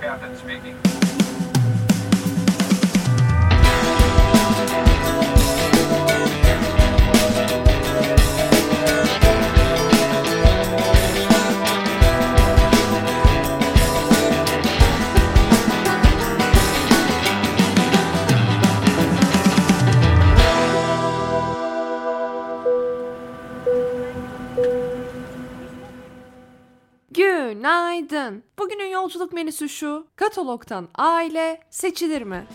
Captain speaking. Günaydın. Bugünün yolculuk menüsü şu. Katalogdan aile seçilir mi?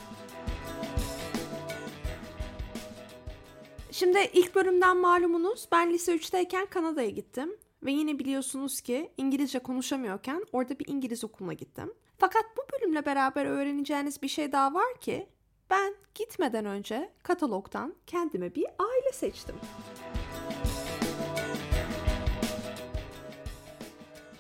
Şimdi ilk bölümden malumunuz ben lise 3'teyken Kanada'ya gittim. Ve yine biliyorsunuz ki İngilizce konuşamıyorken orada bir İngiliz okuluna gittim. Fakat bu bölümle beraber öğreneceğiniz bir şey daha var ki ben gitmeden önce katalogdan kendime bir aile seçtim.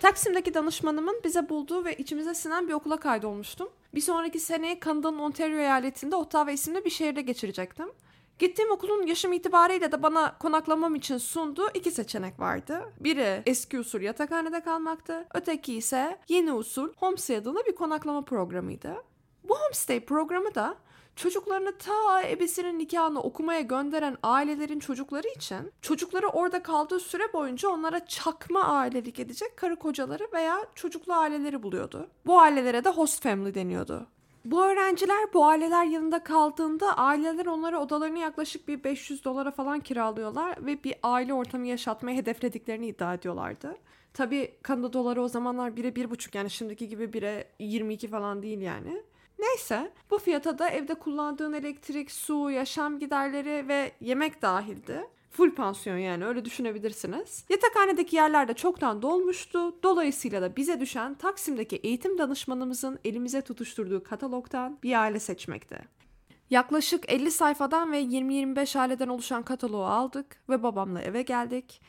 Taksim'deki danışmanımın bize bulduğu ve içimize sinen bir okula kaydolmuştum. Bir sonraki seneye Kanada'nın Ontario eyaletinde Ottawa isimli bir şehirde geçirecektim. Gittiğim okulun yaşım itibariyle de bana konaklamam için sunduğu iki seçenek vardı. Biri eski usul yatakhanede kalmaktı. Öteki ise yeni usul homestay adında bir konaklama programıydı. Bu homestay programı da çocuklarını ta ebesinin nikahını okumaya gönderen ailelerin çocukları için çocukları orada kaldığı süre boyunca onlara çakma ailelik edecek karı kocaları veya çocuklu aileleri buluyordu. Bu ailelere de host family deniyordu. Bu öğrenciler bu aileler yanında kaldığında aileler onlara odalarını yaklaşık bir 500 dolara falan kiralıyorlar ve bir aile ortamı yaşatmayı hedeflediklerini iddia ediyorlardı. Tabii Kanada doları o zamanlar 1'e 1,5 yani şimdiki gibi 1'e 22 falan değil yani. Neyse bu fiyata da evde kullandığın elektrik, su, yaşam giderleri ve yemek dahildi. Full pansiyon yani öyle düşünebilirsiniz. Yatakhanedeki yerler de çoktan dolmuştu. Dolayısıyla da bize düşen Taksim'deki eğitim danışmanımızın elimize tutuşturduğu katalogdan bir aile seçmekti. Yaklaşık 50 sayfadan ve 20-25 aileden oluşan kataloğu aldık ve babamla eve geldik.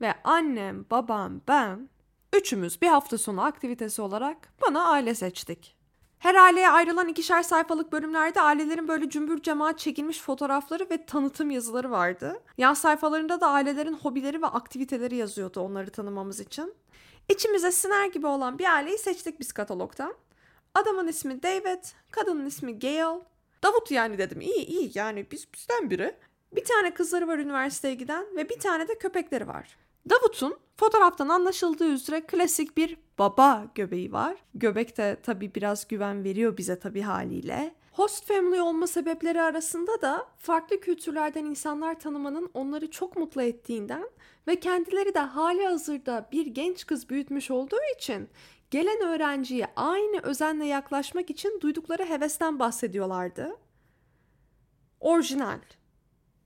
Ve annem, babam, ben üçümüz bir hafta sonu aktivitesi olarak bana aile seçtik. Her aileye ayrılan ikişer sayfalık bölümlerde ailelerin böyle cümbür cemaat çekilmiş fotoğrafları ve tanıtım yazıları vardı. Yan sayfalarında da ailelerin hobileri ve aktiviteleri yazıyordu onları tanımamız için. İçimize siner gibi olan bir aileyi seçtik biz katalogdan. Adamın ismi David, kadının ismi Gail. Davut yani dedim iyi iyi yani biz bizden biri. Bir tane kızları var üniversiteye giden ve bir tane de köpekleri var. Davut'un fotoğraftan anlaşıldığı üzere klasik bir baba göbeği var. Göbek de tabii biraz güven veriyor bize tabii haliyle. Host family olma sebepleri arasında da farklı kültürlerden insanlar tanımanın onları çok mutlu ettiğinden ve kendileri de hali hazırda bir genç kız büyütmüş olduğu için gelen öğrenciye aynı özenle yaklaşmak için duydukları hevesten bahsediyorlardı. Orijinal.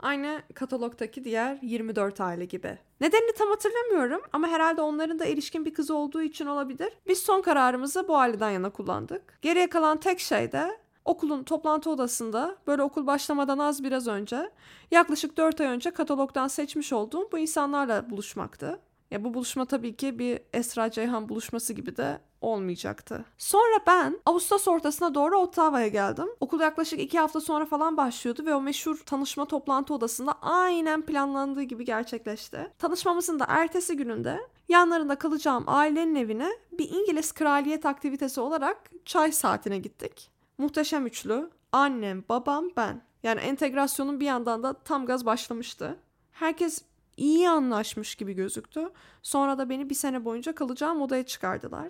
Aynı katalogdaki diğer 24 aile gibi. Nedenini tam hatırlamıyorum ama herhalde onların da erişkin bir kızı olduğu için olabilir. Biz son kararımızı bu aileden yana kullandık. Geriye kalan tek şey de okulun toplantı odasında böyle okul başlamadan az biraz önce yaklaşık 4 ay önce katalogdan seçmiş olduğum bu insanlarla buluşmaktı. Ya bu buluşma tabii ki bir Esra Ceyhan buluşması gibi de olmayacaktı. Sonra ben Ağustos ortasına doğru Ottawa'ya geldim. Okul yaklaşık iki hafta sonra falan başlıyordu ve o meşhur tanışma toplantı odasında aynen planlandığı gibi gerçekleşti. Tanışmamızın da ertesi gününde yanlarında kalacağım ailenin evine bir İngiliz kraliyet aktivitesi olarak çay saatine gittik. Muhteşem üçlü, annem, babam, ben. Yani entegrasyonun bir yandan da tam gaz başlamıştı. Herkes iyi anlaşmış gibi gözüktü. Sonra da beni bir sene boyunca kalacağım odaya çıkardılar.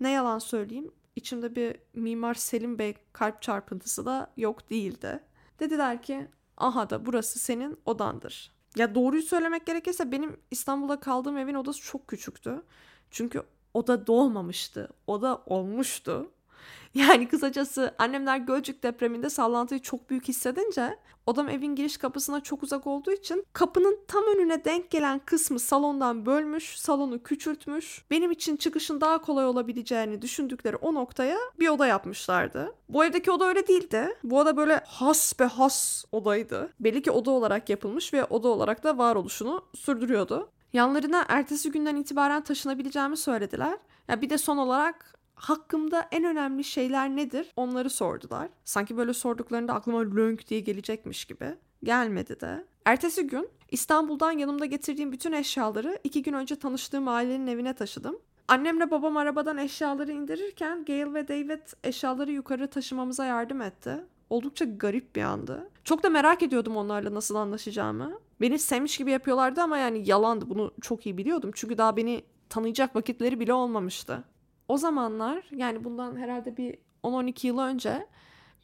Ne yalan söyleyeyim içimde bir Mimar Selim Bey kalp çarpıntısı da yok değildi. Dediler ki aha da burası senin odandır. Ya doğruyu söylemek gerekirse benim İstanbul'da kaldığım evin odası çok küçüktü. Çünkü oda doğmamıştı. Oda olmuştu. Yani kısacası annemler Gölcük depreminde sallantıyı çok büyük hissedince odam evin giriş kapısına çok uzak olduğu için kapının tam önüne denk gelen kısmı salondan bölmüş, salonu küçültmüş. Benim için çıkışın daha kolay olabileceğini düşündükleri o noktaya bir oda yapmışlardı. Bu evdeki oda öyle değildi. Bu oda böyle has be has odaydı. Belli ki oda olarak yapılmış ve oda olarak da varoluşunu sürdürüyordu. Yanlarına ertesi günden itibaren taşınabileceğimi söylediler. Ya bir de son olarak hakkımda en önemli şeyler nedir onları sordular. Sanki böyle sorduklarında aklıma lönk diye gelecekmiş gibi. Gelmedi de. Ertesi gün İstanbul'dan yanımda getirdiğim bütün eşyaları iki gün önce tanıştığım ailenin evine taşıdım. Annemle babam arabadan eşyaları indirirken Gail ve David eşyaları yukarı taşımamıza yardım etti. Oldukça garip bir andı. Çok da merak ediyordum onlarla nasıl anlaşacağımı. Beni sevmiş gibi yapıyorlardı ama yani yalandı. Bunu çok iyi biliyordum. Çünkü daha beni tanıyacak vakitleri bile olmamıştı. O zamanlar yani bundan herhalde bir 10-12 yıl önce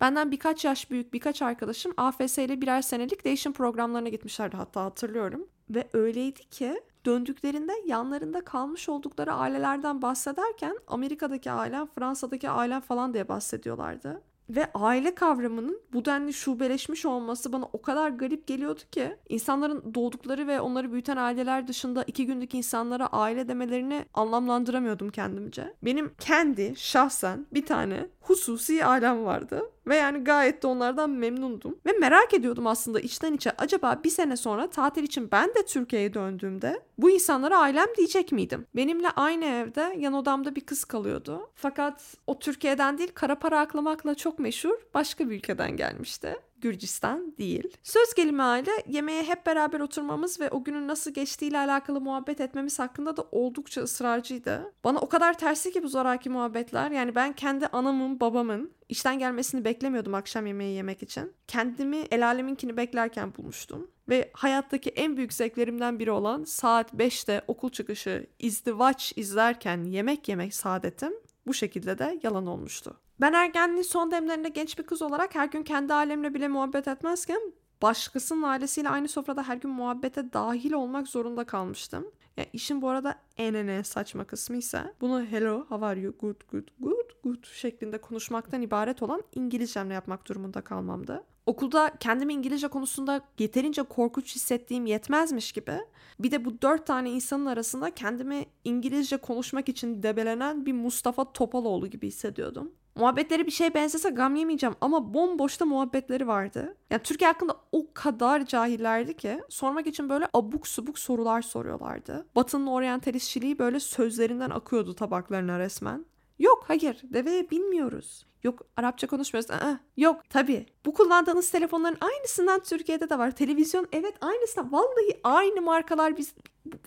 benden birkaç yaş büyük birkaç arkadaşım AFS ile birer senelik değişim programlarına gitmişlerdi hatta hatırlıyorum. Ve öyleydi ki döndüklerinde yanlarında kalmış oldukları ailelerden bahsederken Amerika'daki ailem, Fransa'daki ailem falan diye bahsediyorlardı. Ve aile kavramının bu denli şubeleşmiş olması bana o kadar garip geliyordu ki insanların doğdukları ve onları büyüten aileler dışında iki günlük insanlara aile demelerini anlamlandıramıyordum kendimce. Benim kendi şahsen bir tane hususi ailem vardı. Ve yani gayet de onlardan memnundum. Ve merak ediyordum aslında içten içe acaba bir sene sonra tatil için ben de Türkiye'ye döndüğümde bu insanlara ailem diyecek miydim? Benimle aynı evde yan odamda bir kız kalıyordu. Fakat o Türkiye'den değil kara para aklamakla çok meşhur başka bir ülkeden gelmişti. Gürcistan değil. Söz gelimi aile yemeğe hep beraber oturmamız ve o günün nasıl geçtiğiyle alakalı muhabbet etmemiz hakkında da oldukça ısrarcıydı. Bana o kadar tersi ki bu zoraki muhabbetler. Yani ben kendi anamın, babamın işten gelmesini beklemiyordum akşam yemeği yemek için. Kendimi el aleminkini beklerken bulmuştum. Ve hayattaki en büyük zevklerimden biri olan saat 5'te okul çıkışı izdivaç izlerken yemek yemek saadetim bu şekilde de yalan olmuştu. Ben ergenliğin son demlerinde genç bir kız olarak her gün kendi ailemle bile muhabbet etmezken başkasının ailesiyle aynı sofrada her gün muhabbete dahil olmak zorunda kalmıştım. Ya işin bu arada en en saçma kısmı ise bunu hello, how are you, good, good, good, good şeklinde konuşmaktan ibaret olan İngilizcemle yapmak durumunda kalmamdı. Okulda kendimi İngilizce konusunda yeterince korkunç hissettiğim yetmezmiş gibi bir de bu dört tane insanın arasında kendimi İngilizce konuşmak için debelenen bir Mustafa Topaloğlu gibi hissediyordum. Muhabbetleri bir şey benzese gam yemeyeceğim ama bomboşta muhabbetleri vardı. Yani Türkiye hakkında o kadar cahillerdi ki sormak için böyle abuk subuk sorular soruyorlardı. Batı'nın oryantalistçiliği böyle sözlerinden akıyordu tabaklarına resmen. Yok hayır deveye bilmiyoruz. Yok Arapça konuşmuyoruz. Aa, yok tabii. Bu kullandığınız telefonların aynısından Türkiye'de de var. Televizyon evet aynısından. Vallahi aynı markalar biz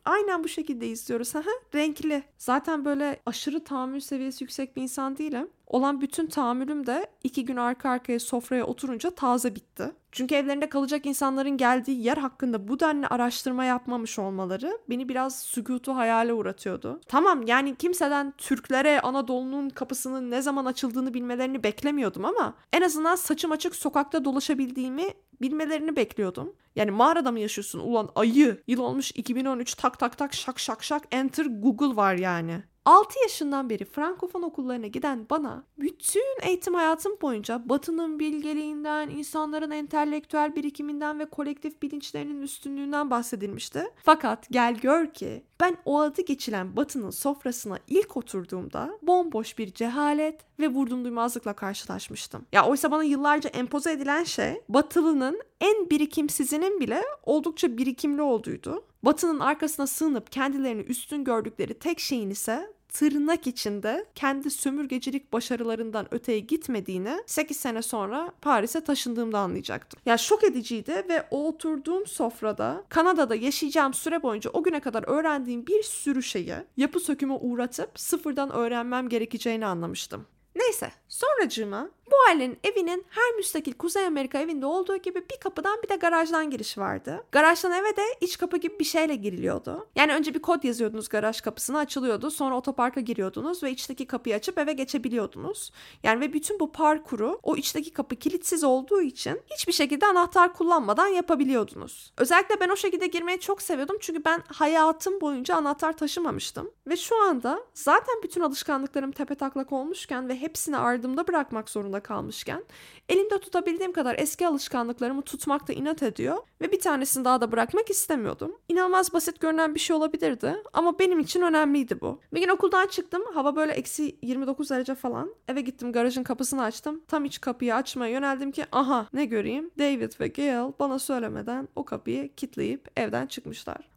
aynen bu şekilde izliyoruz. Aha, renkli. Zaten böyle aşırı tahammül seviyesi yüksek bir insan değilim. Olan bütün tahammülüm de iki gün arka arkaya sofraya oturunca taze bitti. Çünkü evlerinde kalacak insanların geldiği yer hakkında bu denli araştırma yapmamış olmaları beni biraz sükutu hayale uğratıyordu. Tamam yani kimseden Türklere Anadolu'nun kapısının ne zaman açıldığını bilmelerini beklemiyordum ama en azından saçım açık sokakta dolaşabildiğimi bilmelerini bekliyordum. Yani mağarada mı yaşıyorsun ulan ayı? Yıl olmuş 2013 tak tak tak şak şak şak enter Google var yani. 6 yaşından beri Frankofon okullarına giden bana bütün eğitim hayatım boyunca Batı'nın bilgeliğinden, insanların entelektüel birikiminden ve kolektif bilinçlerinin üstünlüğünden bahsedilmişti. Fakat gel gör ki ben o adı geçilen Batı'nın sofrasına ilk oturduğumda bomboş bir cehalet ve vurdum duymazlıkla karşılaşmıştım. Ya oysa bana yıllarca empoze edilen şey Batılı'nın en birikimsizinin bile oldukça birikimli olduğuydu. Batı'nın arkasına sığınıp kendilerini üstün gördükleri tek şeyin ise tırnak içinde kendi sömürgecilik başarılarından öteye gitmediğini 8 sene sonra Paris'e taşındığımda anlayacaktım. Ya şok ediciydi ve o oturduğum sofrada Kanada'da yaşayacağım süre boyunca o güne kadar öğrendiğim bir sürü şeyi yapı söküme uğratıp sıfırdan öğrenmem gerekeceğini anlamıştım. Neyse sonracığıma bu ailenin evinin her müstakil Kuzey Amerika evinde olduğu gibi bir kapıdan bir de garajdan giriş vardı. Garajdan eve de iç kapı gibi bir şeyle giriliyordu. Yani önce bir kod yazıyordunuz garaj kapısına açılıyordu. Sonra otoparka giriyordunuz ve içteki kapıyı açıp eve geçebiliyordunuz. Yani ve bütün bu parkuru o içteki kapı kilitsiz olduğu için hiçbir şekilde anahtar kullanmadan yapabiliyordunuz. Özellikle ben o şekilde girmeyi çok seviyordum çünkü ben hayatım boyunca anahtar taşımamıştım. Ve şu anda zaten bütün alışkanlıklarım tepe taklak olmuşken ve hepsini ardımda bırakmak zorunda kalmışken elimde tutabildiğim kadar eski alışkanlıklarımı tutmakta inat ediyor ve bir tanesini daha da bırakmak istemiyordum. İnanılmaz basit görünen bir şey olabilirdi ama benim için önemliydi bu. Bir gün okuldan çıktım hava böyle eksi 29 derece falan. Eve gittim garajın kapısını açtım. Tam iç kapıyı açmaya yöneldim ki aha ne göreyim David ve Gail bana söylemeden o kapıyı kilitleyip evden çıkmışlar.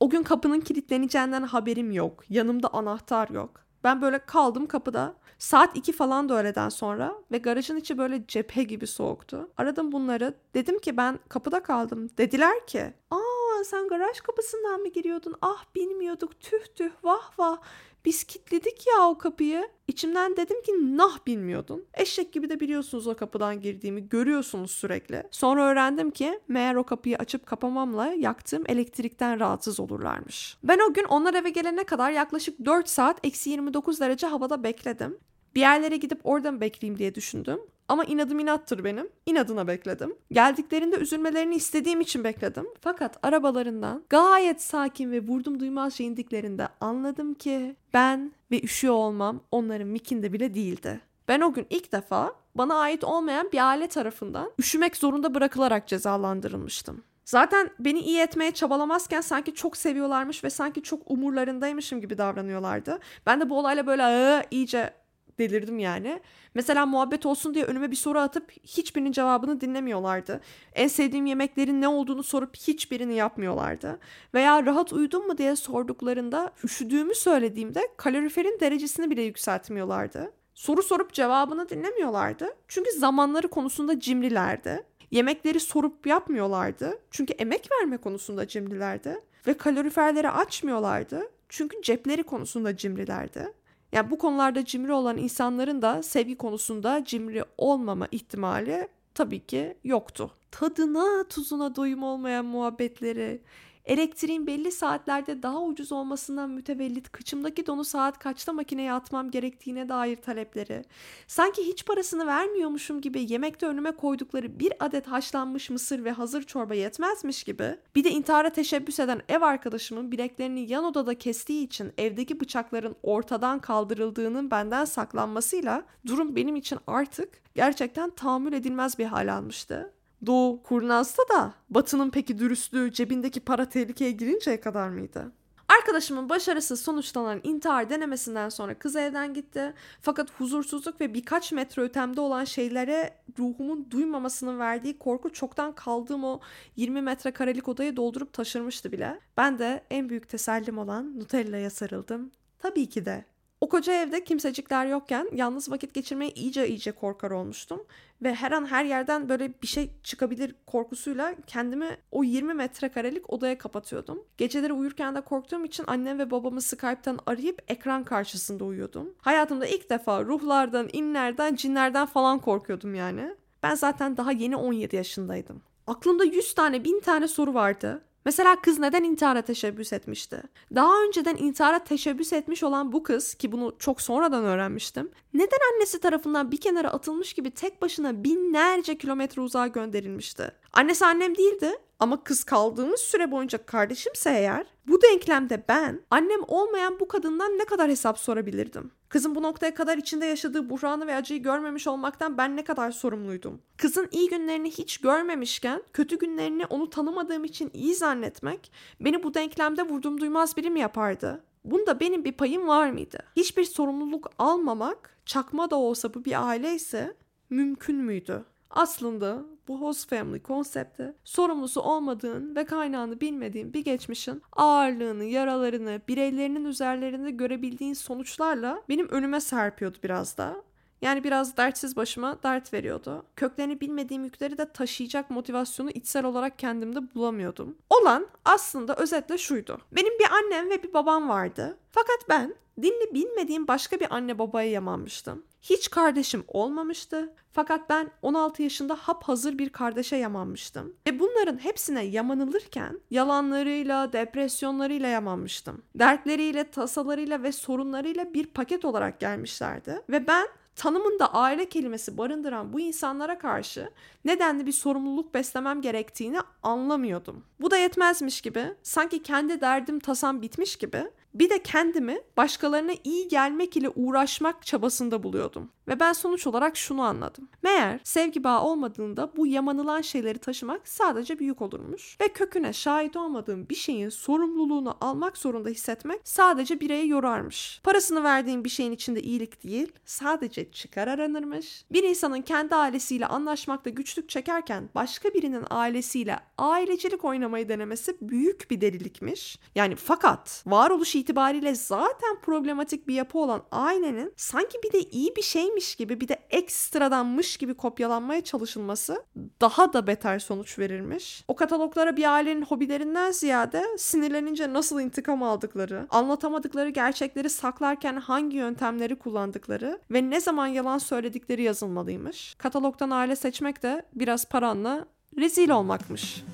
O gün kapının kilitleneceğinden haberim yok. Yanımda anahtar yok. Ben böyle kaldım kapıda. Saat 2 falan da öğleden sonra ve garajın içi böyle cephe gibi soğuktu. Aradım bunları. Dedim ki ben kapıda kaldım. Dediler ki aa sen garaj kapısından mı giriyordun? Ah bilmiyorduk tüh tüh vah vah. Biz kilitledik ya o kapıyı. İçimden dedim ki nah bilmiyordun. Eşek gibi de biliyorsunuz o kapıdan girdiğimi görüyorsunuz sürekli. Sonra öğrendim ki meğer o kapıyı açıp kapamamla yaktığım elektrikten rahatsız olurlarmış. Ben o gün onlar eve gelene kadar yaklaşık 4 saat eksi 29 derece havada bekledim. Bir yerlere gidip oradan bekleyeyim diye düşündüm. Ama inadım inattır benim. İnadına bekledim. Geldiklerinde üzülmelerini istediğim için bekledim. Fakat arabalarından gayet sakin ve vurdum duymazca indiklerinde anladım ki ben ve üşüyor olmam onların mikinde bile değildi. Ben o gün ilk defa bana ait olmayan bir aile tarafından üşümek zorunda bırakılarak cezalandırılmıştım. Zaten beni iyi etmeye çabalamazken sanki çok seviyorlarmış ve sanki çok umurlarındaymışım gibi davranıyorlardı. Ben de bu olayla böyle iyice delirdim yani. Mesela muhabbet olsun diye önüme bir soru atıp hiçbirinin cevabını dinlemiyorlardı. En sevdiğim yemeklerin ne olduğunu sorup hiçbirini yapmıyorlardı. Veya rahat uyudun mu diye sorduklarında üşüdüğümü söylediğimde kaloriferin derecesini bile yükseltmiyorlardı. Soru sorup cevabını dinlemiyorlardı. Çünkü zamanları konusunda cimrilerdi. Yemekleri sorup yapmıyorlardı. Çünkü emek verme konusunda cimrilerdi. Ve kaloriferleri açmıyorlardı. Çünkü cepleri konusunda cimrilerdi. Yani bu konularda cimri olan insanların da sevgi konusunda cimri olmama ihtimali tabii ki yoktu. Tadına tuzuna doyum olmayan muhabbetleri, Elektriğin belli saatlerde daha ucuz olmasından mütevellit kıçımdaki donu saat kaçta makineye atmam gerektiğine dair talepleri, sanki hiç parasını vermiyormuşum gibi yemekte önüme koydukları bir adet haşlanmış mısır ve hazır çorba yetmezmiş gibi, bir de intihara teşebbüs eden ev arkadaşımın bileklerini yan odada kestiği için evdeki bıçakların ortadan kaldırıldığının benden saklanmasıyla durum benim için artık gerçekten tahammül edilmez bir hal almıştı. Doğu kurnazsa da Batı'nın peki dürüstlüğü cebindeki para tehlikeye girinceye kadar mıydı? Arkadaşımın başarısız sonuçlanan intihar denemesinden sonra kız evden gitti. Fakat huzursuzluk ve birkaç metre ötemde olan şeylere ruhumun duymamasının verdiği korku çoktan kaldığım o 20 metrekarelik odayı doldurup taşırmıştı bile. Ben de en büyük tesellim olan Nutella'ya sarıldım. Tabii ki de o koca evde kimsecikler yokken yalnız vakit geçirmeye iyice iyice korkar olmuştum. Ve her an her yerden böyle bir şey çıkabilir korkusuyla kendimi o 20 metrekarelik odaya kapatıyordum. Geceleri uyurken de korktuğum için annem ve babamı Skype'tan arayıp ekran karşısında uyuyordum. Hayatımda ilk defa ruhlardan, inlerden, cinlerden falan korkuyordum yani. Ben zaten daha yeni 17 yaşındaydım. Aklımda 100 tane, 1000 tane soru vardı. Mesela kız neden intihara teşebbüs etmişti? Daha önceden intihara teşebbüs etmiş olan bu kız ki bunu çok sonradan öğrenmiştim. Neden annesi tarafından bir kenara atılmış gibi tek başına binlerce kilometre uzağa gönderilmişti? Annesi annem değildi ama kız kaldığımız süre boyunca kardeşimse eğer bu denklemde ben annem olmayan bu kadından ne kadar hesap sorabilirdim? Kızın bu noktaya kadar içinde yaşadığı buhranı ve acıyı görmemiş olmaktan ben ne kadar sorumluydum? Kızın iyi günlerini hiç görmemişken kötü günlerini onu tanımadığım için iyi zannetmek beni bu denklemde vurdum duymaz biri mi yapardı? Bunda benim bir payım var mıydı? Hiçbir sorumluluk almamak, çakma da olsa bu bir aile ise mümkün müydü? Aslında bu host family konsepti sorumlusu olmadığın ve kaynağını bilmediğin bir geçmişin ağırlığını, yaralarını, bireylerinin üzerlerinde görebildiğin sonuçlarla benim önüme serpiyordu biraz da. Yani biraz dertsiz başıma dert veriyordu. Köklerini bilmediğim yükleri de taşıyacak motivasyonu içsel olarak kendimde bulamıyordum. Olan aslında özetle şuydu. Benim bir annem ve bir babam vardı. Fakat ben dinli bilmediğim başka bir anne babaya yamanmıştım. Hiç kardeşim olmamıştı. Fakat ben 16 yaşında hap hazır bir kardeşe yamanmıştım. Ve bunların hepsine yamanılırken yalanlarıyla, depresyonlarıyla yamanmıştım. Dertleriyle, tasalarıyla ve sorunlarıyla bir paket olarak gelmişlerdi. Ve ben tanımında aile kelimesi barındıran bu insanlara karşı nedenli bir sorumluluk beslemem gerektiğini anlamıyordum. Bu da yetmezmiş gibi, sanki kendi derdim tasam bitmiş gibi bir de kendimi başkalarına iyi gelmek ile uğraşmak çabasında buluyordum. Ve ben sonuç olarak şunu anladım. Meğer sevgi bağı olmadığında bu yamanılan şeyleri taşımak sadece bir yük olurmuş. Ve köküne şahit olmadığım bir şeyin sorumluluğunu almak zorunda hissetmek sadece bireyi yorarmış. Parasını verdiğim bir şeyin içinde iyilik değil, sadece çıkar aranırmış. Bir insanın kendi ailesiyle anlaşmakta güçlük çekerken başka birinin ailesiyle ailecilik oynamayı denemesi büyük bir delilikmiş. Yani fakat varoluş itibariyle zaten problematik bir yapı olan ailenin sanki bir de iyi bir şeymiş gibi bir de ekstradanmış gibi kopyalanmaya çalışılması daha da beter sonuç verirmiş. O kataloglara bir ailenin hobilerinden ziyade sinirlenince nasıl intikam aldıkları, anlatamadıkları gerçekleri saklarken hangi yöntemleri kullandıkları ve ne zaman yalan söyledikleri yazılmalıymış. Katalogdan aile seçmek de biraz paranla rezil olmakmış.